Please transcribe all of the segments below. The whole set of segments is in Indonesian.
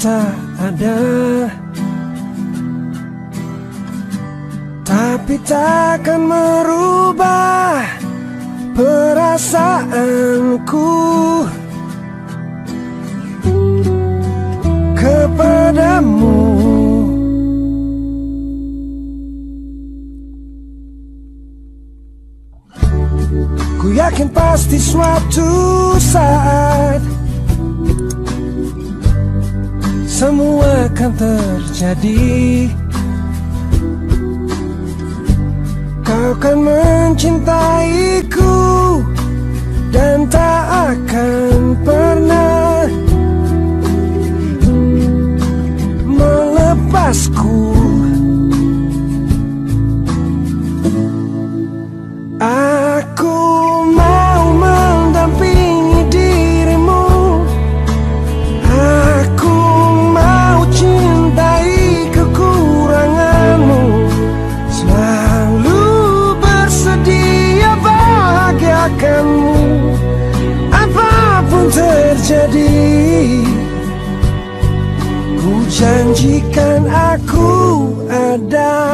tak ada. Tapi takkan merubah perasaanku. Kepadamu. Ku yakin pasti suatu saat Semua akan terjadi. Kau kan mencintaiku Dan tak akan pernah Melepasku terjadi. Ku janjikan aku ada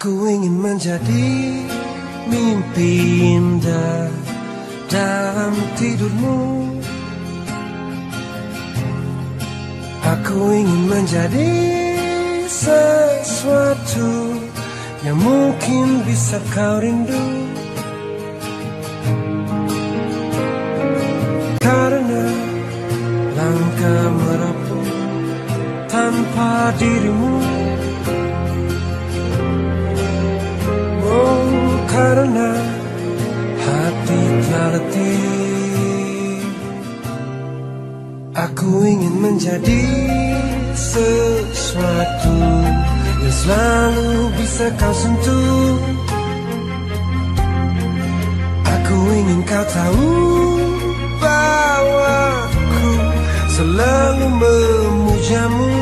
Aku ingin menjadi mimpi indah dalam tidurmu. Aku ingin menjadi sesuatu yang mungkin bisa kau rindu. Karena langkah merapu tanpa dirimu Aku ingin menjadi sesuatu Yang selalu bisa kau sentuh. Aku ingin kau tahu Bahwa aku selalu memujamu.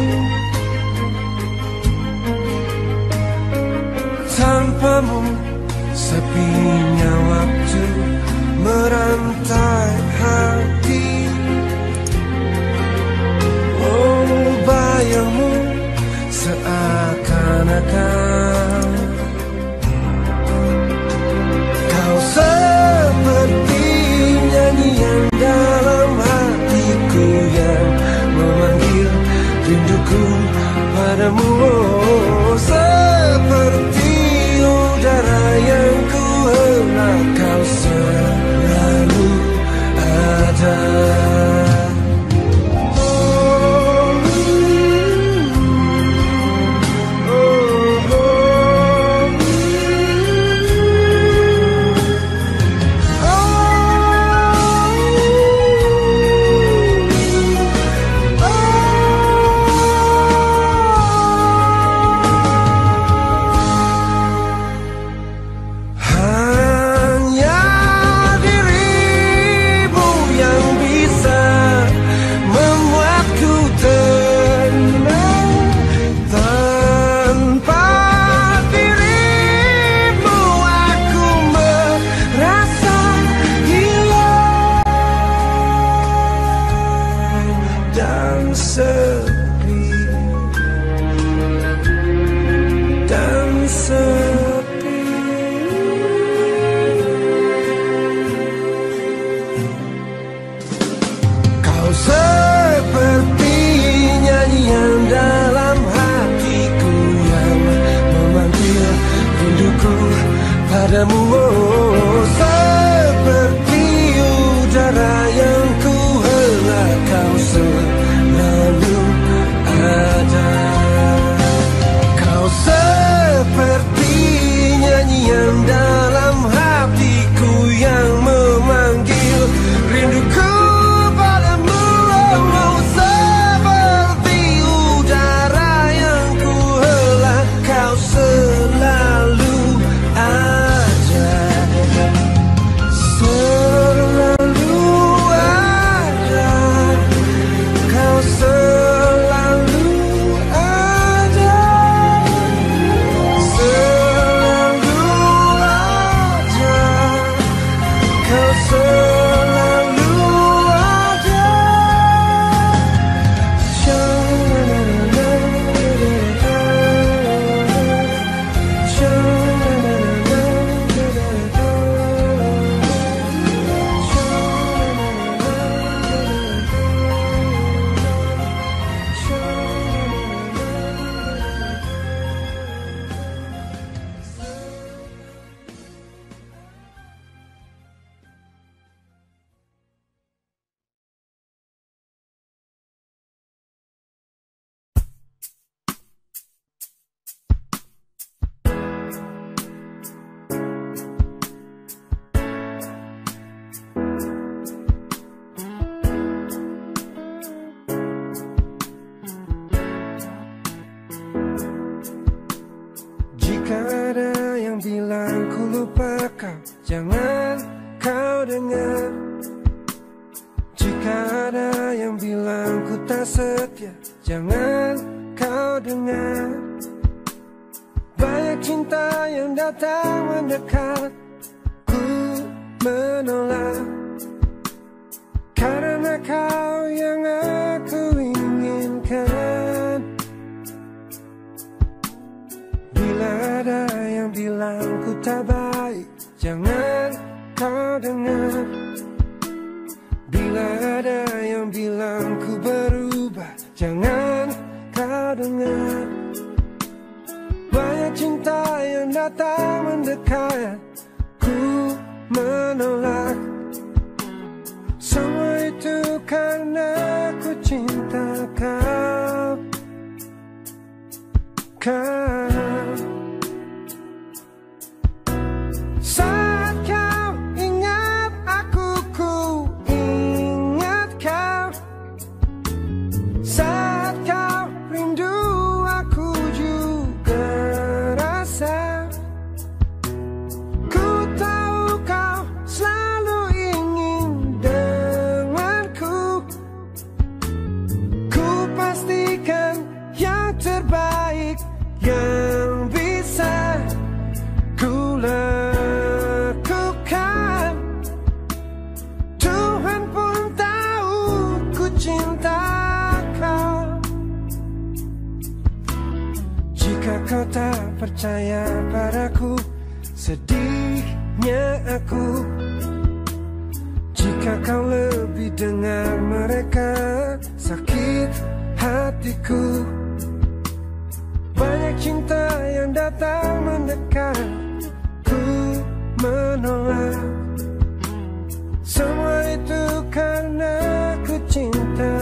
Tanpamu sepinya waktu merantai hati Bayangmu seakan-akan. Kau seperti nyanyian dalam hatiku yang memanggil rinduku padamu yang bilang ku tak setia. Jangan kau dengar. Banyak cinta yang datang mendekat Ku menolak. Karena kau yang aku inginkan. Bila ada yang bilang ku tak baik Jangan kau dengar datang mendekat Ku menolak. Semua itu karena ku cinta kau. Kau kau tak percaya padaku. Sedihnya aku. Jika kau lebih dengar mereka Sakit hatiku. Banyak cinta yang datang mendekat Ku menolak. Semua itu karena ku cinta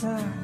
다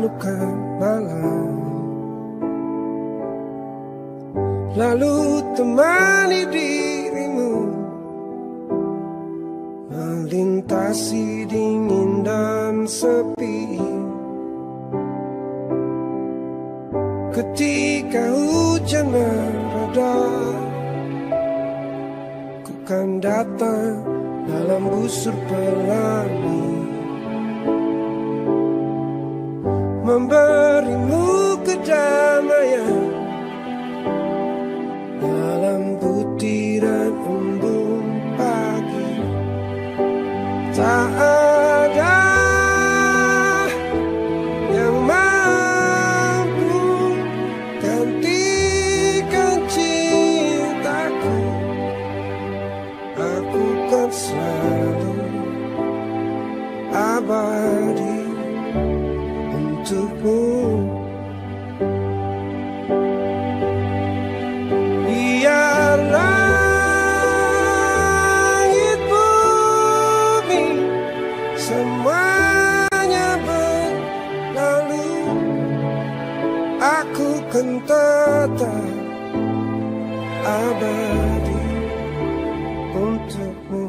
luka malam. Lalu temani dirimu. Melintasi dingin dan sepi. Ketika hujan mereda Ku kan datang dalam busur pelan. abadi untukmu.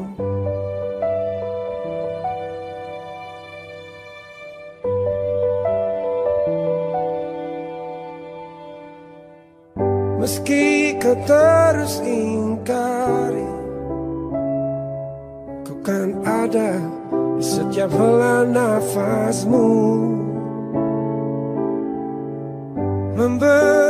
Meski kau terus ingkari ku kan ada di setiap hela nafasmu. Memberi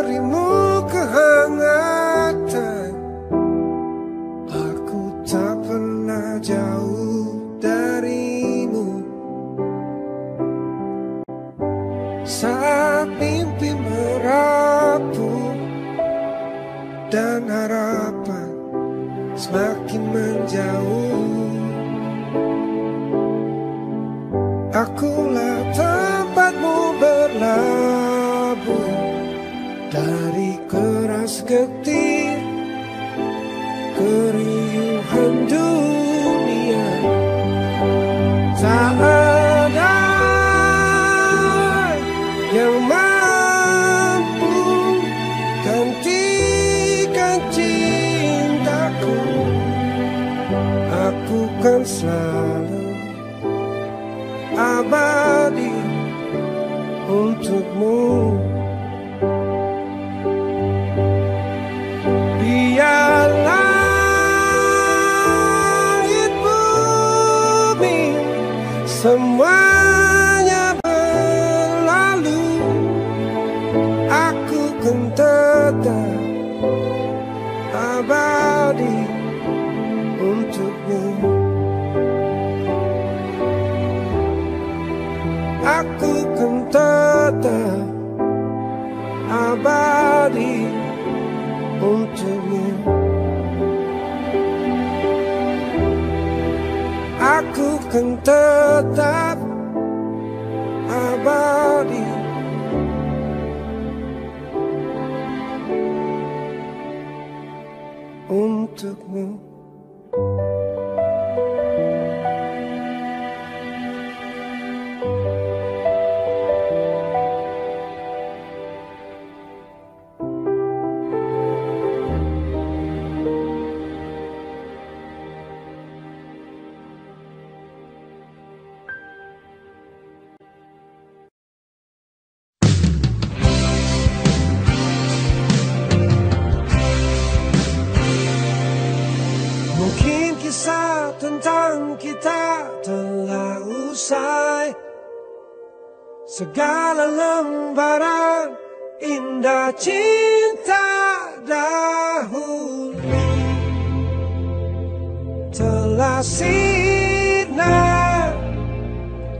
Till I see now.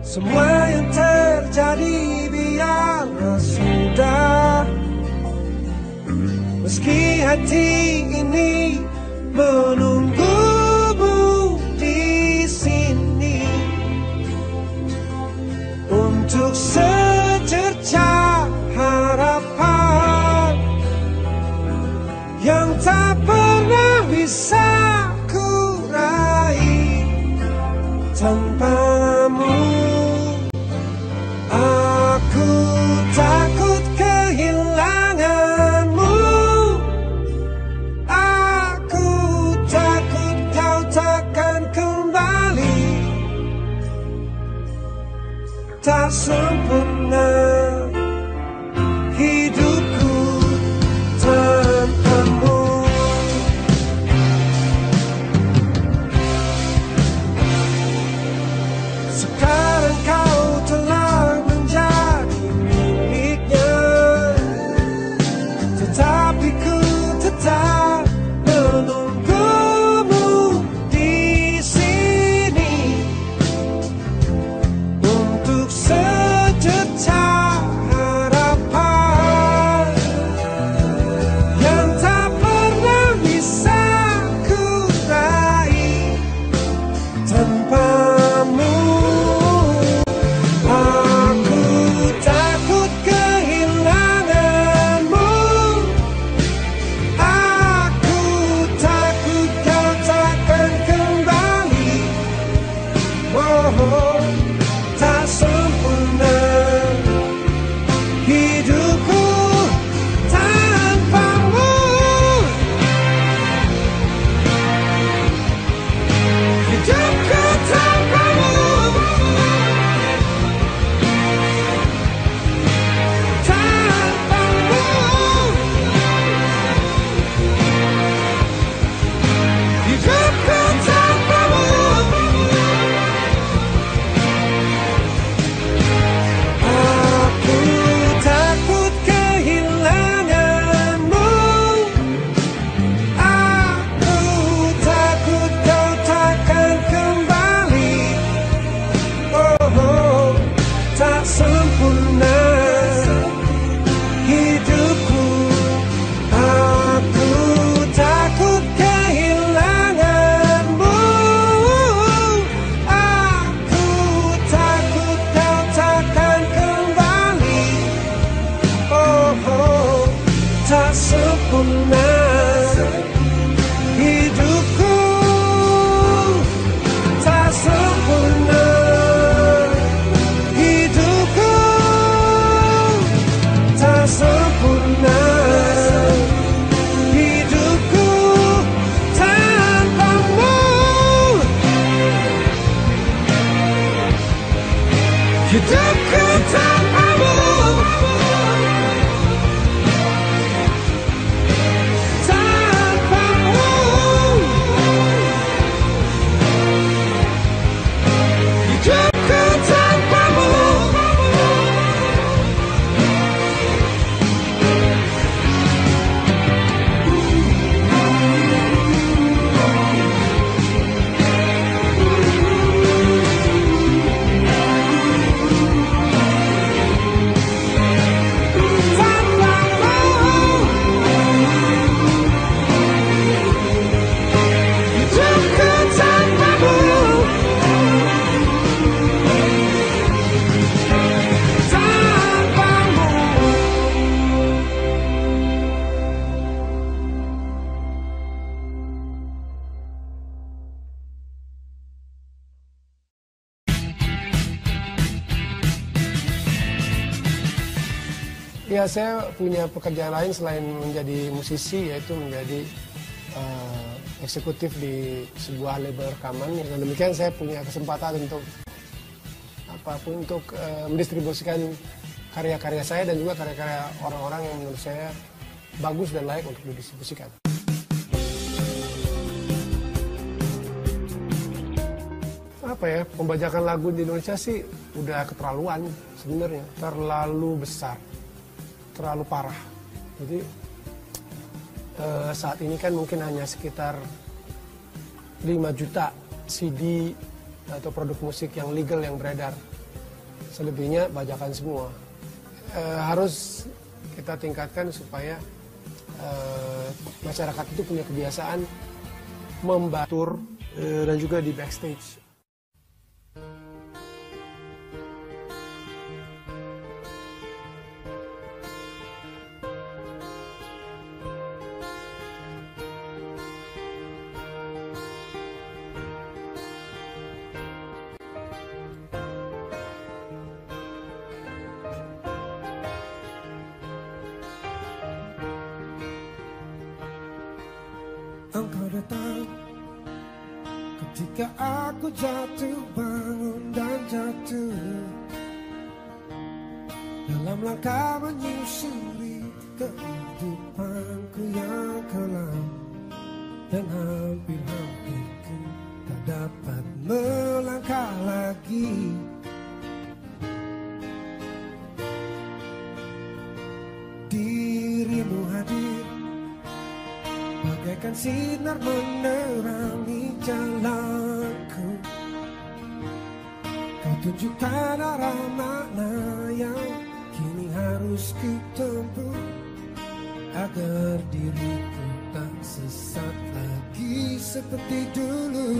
Semua yang terjadi biarlah sudah Meski hati ini menunggu Ya saya punya pekerjaan lain selain menjadi musisi yaitu menjadi uh, eksekutif di sebuah label rekaman. Dengan demikian saya punya kesempatan untuk apa pun untuk uh, mendistribusikan karya-karya saya dan juga karya-karya orang-orang yang menurut saya bagus dan layak untuk didistribusikan. Apa ya, pembajakan lagu di Indonesia sih udah keterlaluan sebenarnya, terlalu besar terlalu parah. Jadi eh, saat ini kan mungkin hanya sekitar 5 juta CD atau produk musik yang legal yang beredar. Selebihnya bajakan semua. Eh, harus kita tingkatkan supaya eh, masyarakat itu punya kebiasaan membatur eh, dan juga di backstage bagaikan sinar menerangi jalanku. Kau tunjukkan arah makna yang kini harus ku tempuh agar diriku tak sesat lagi seperti dulu.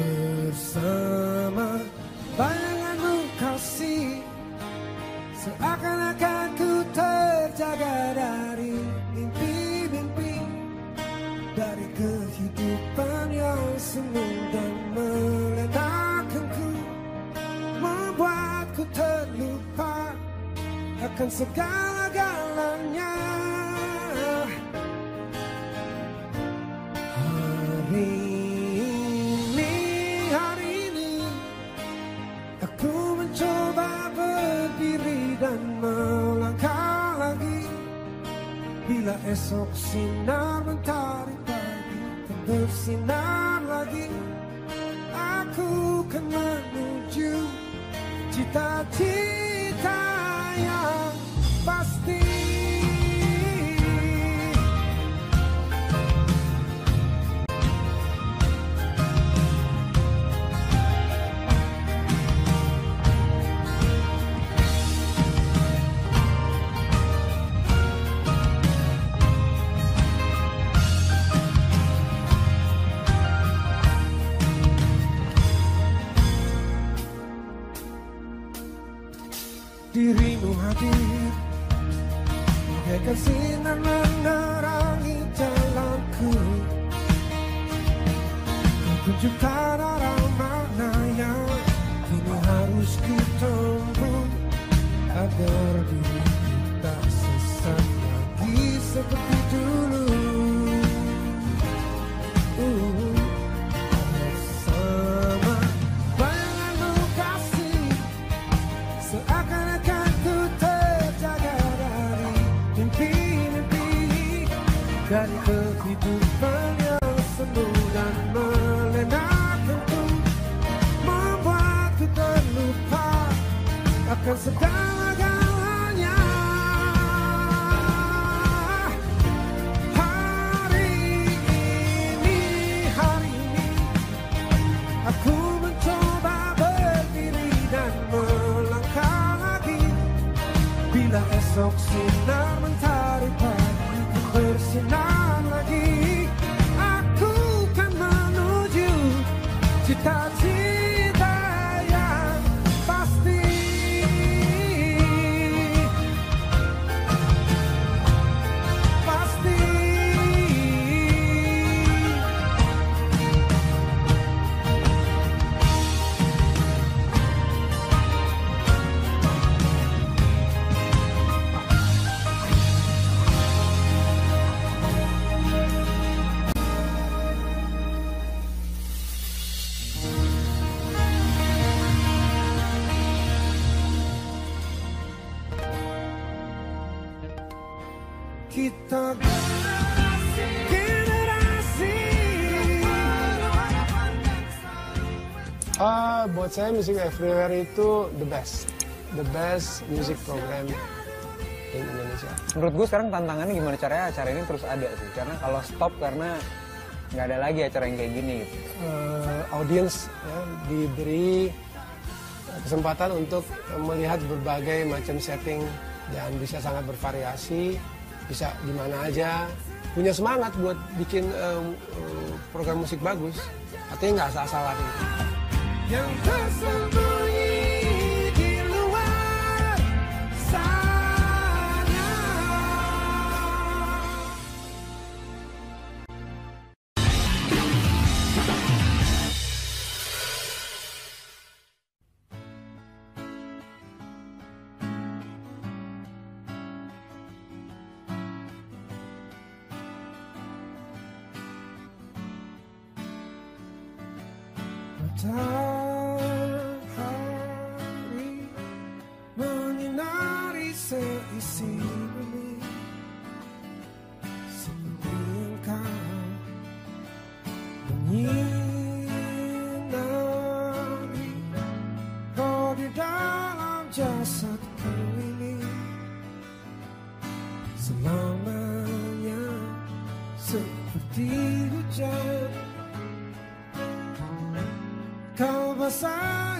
Bersama hadir Bagaikan sinar menerangi jalanku. Kau tunjukkan kehidupan yang semu dan melenakanku Membuatku terlupa akan segala-galanya Hari ini, hari ini Aku mencoba berdiri dan melangkah lagi. Bila esok sinar saya Music Everywhere itu the best, the best music program in Indonesia. Menurut gue sekarang tantangannya gimana caranya acara ini terus ada sih. Karena kalau stop karena nggak ada lagi acara yang kayak gini gitu. Eh, audience ya, diberi kesempatan untuk melihat berbagai macam setting dan bisa sangat bervariasi, bisa di mana aja, punya semangat buat bikin eh, program musik bagus. Artinya nggak asal-asalan. Yang tersembunyi di matahari menyinari seisi kau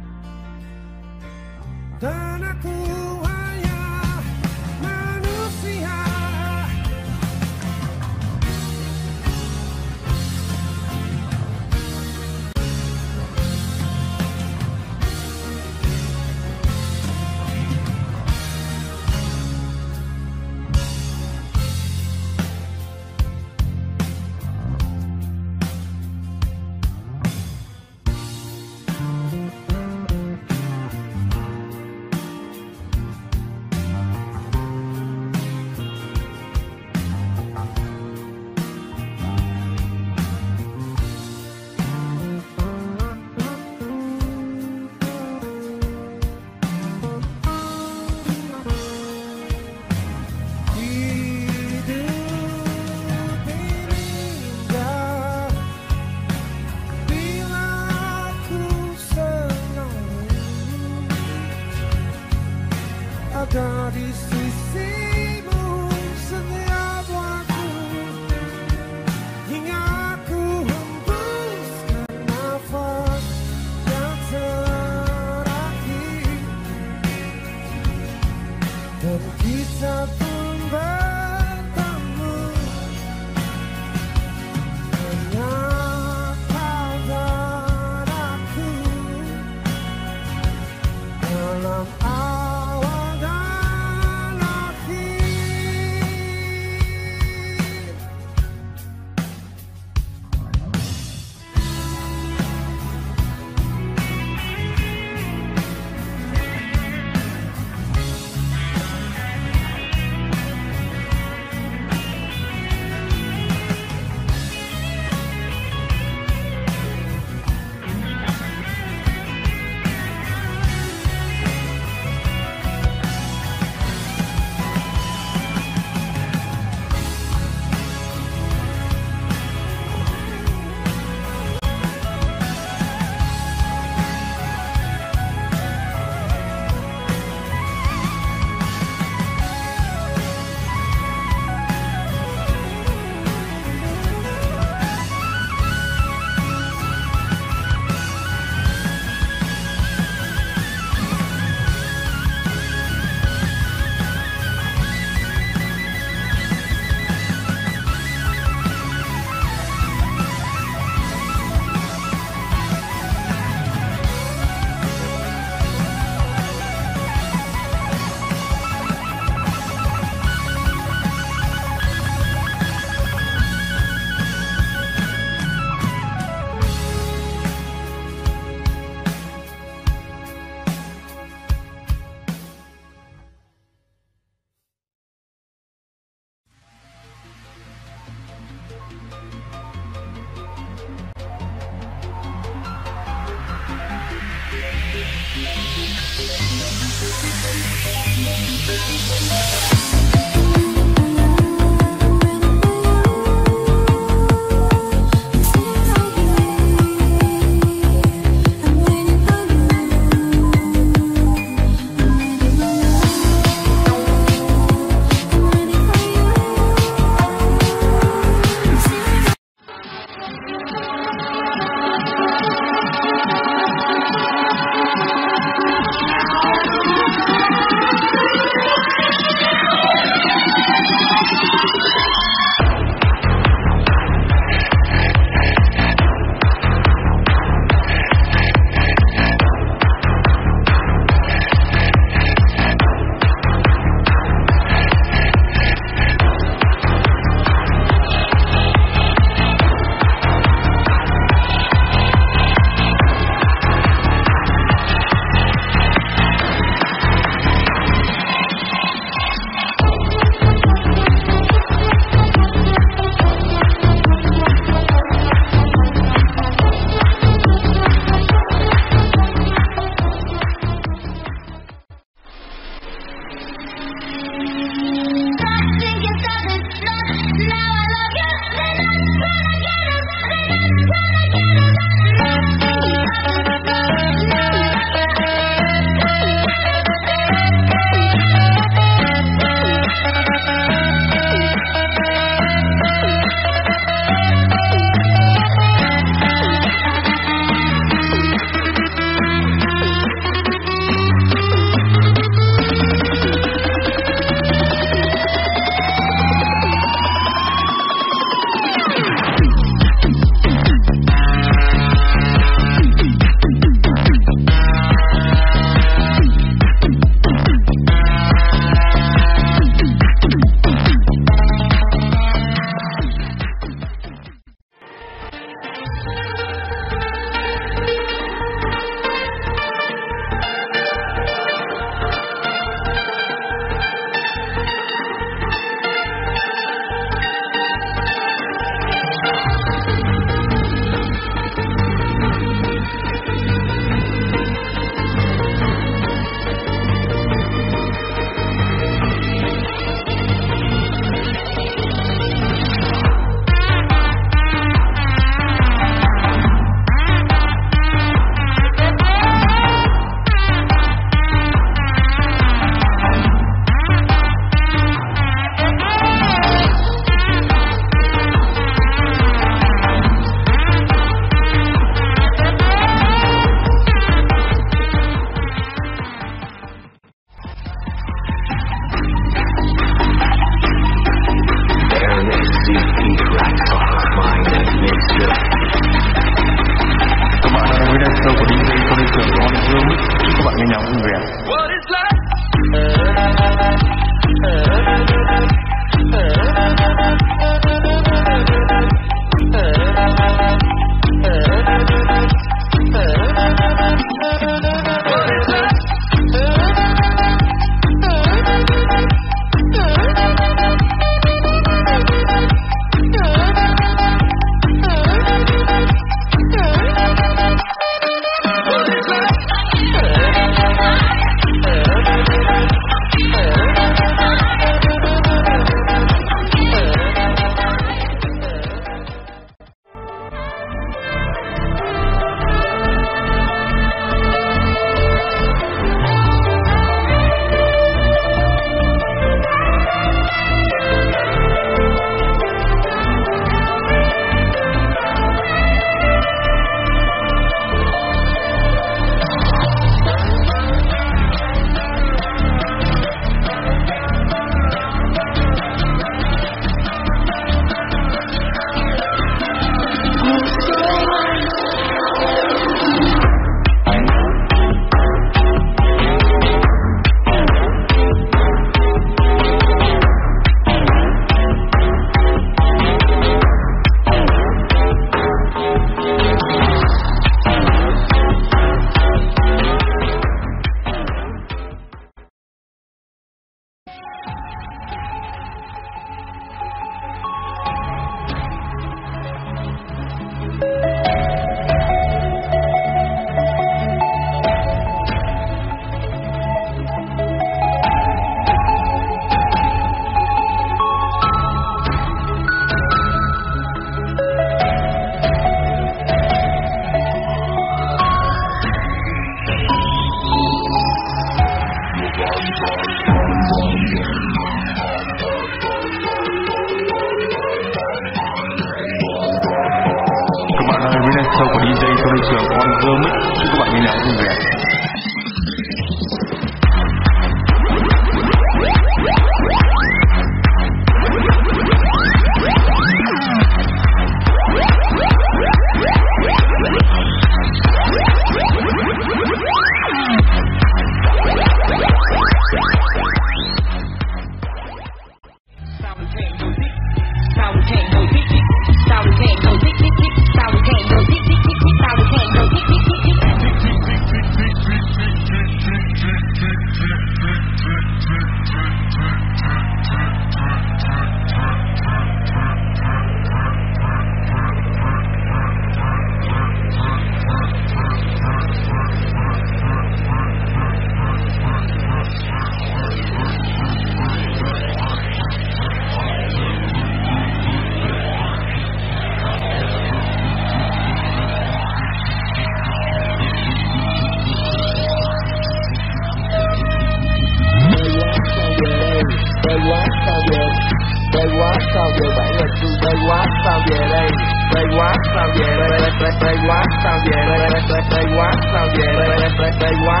DIY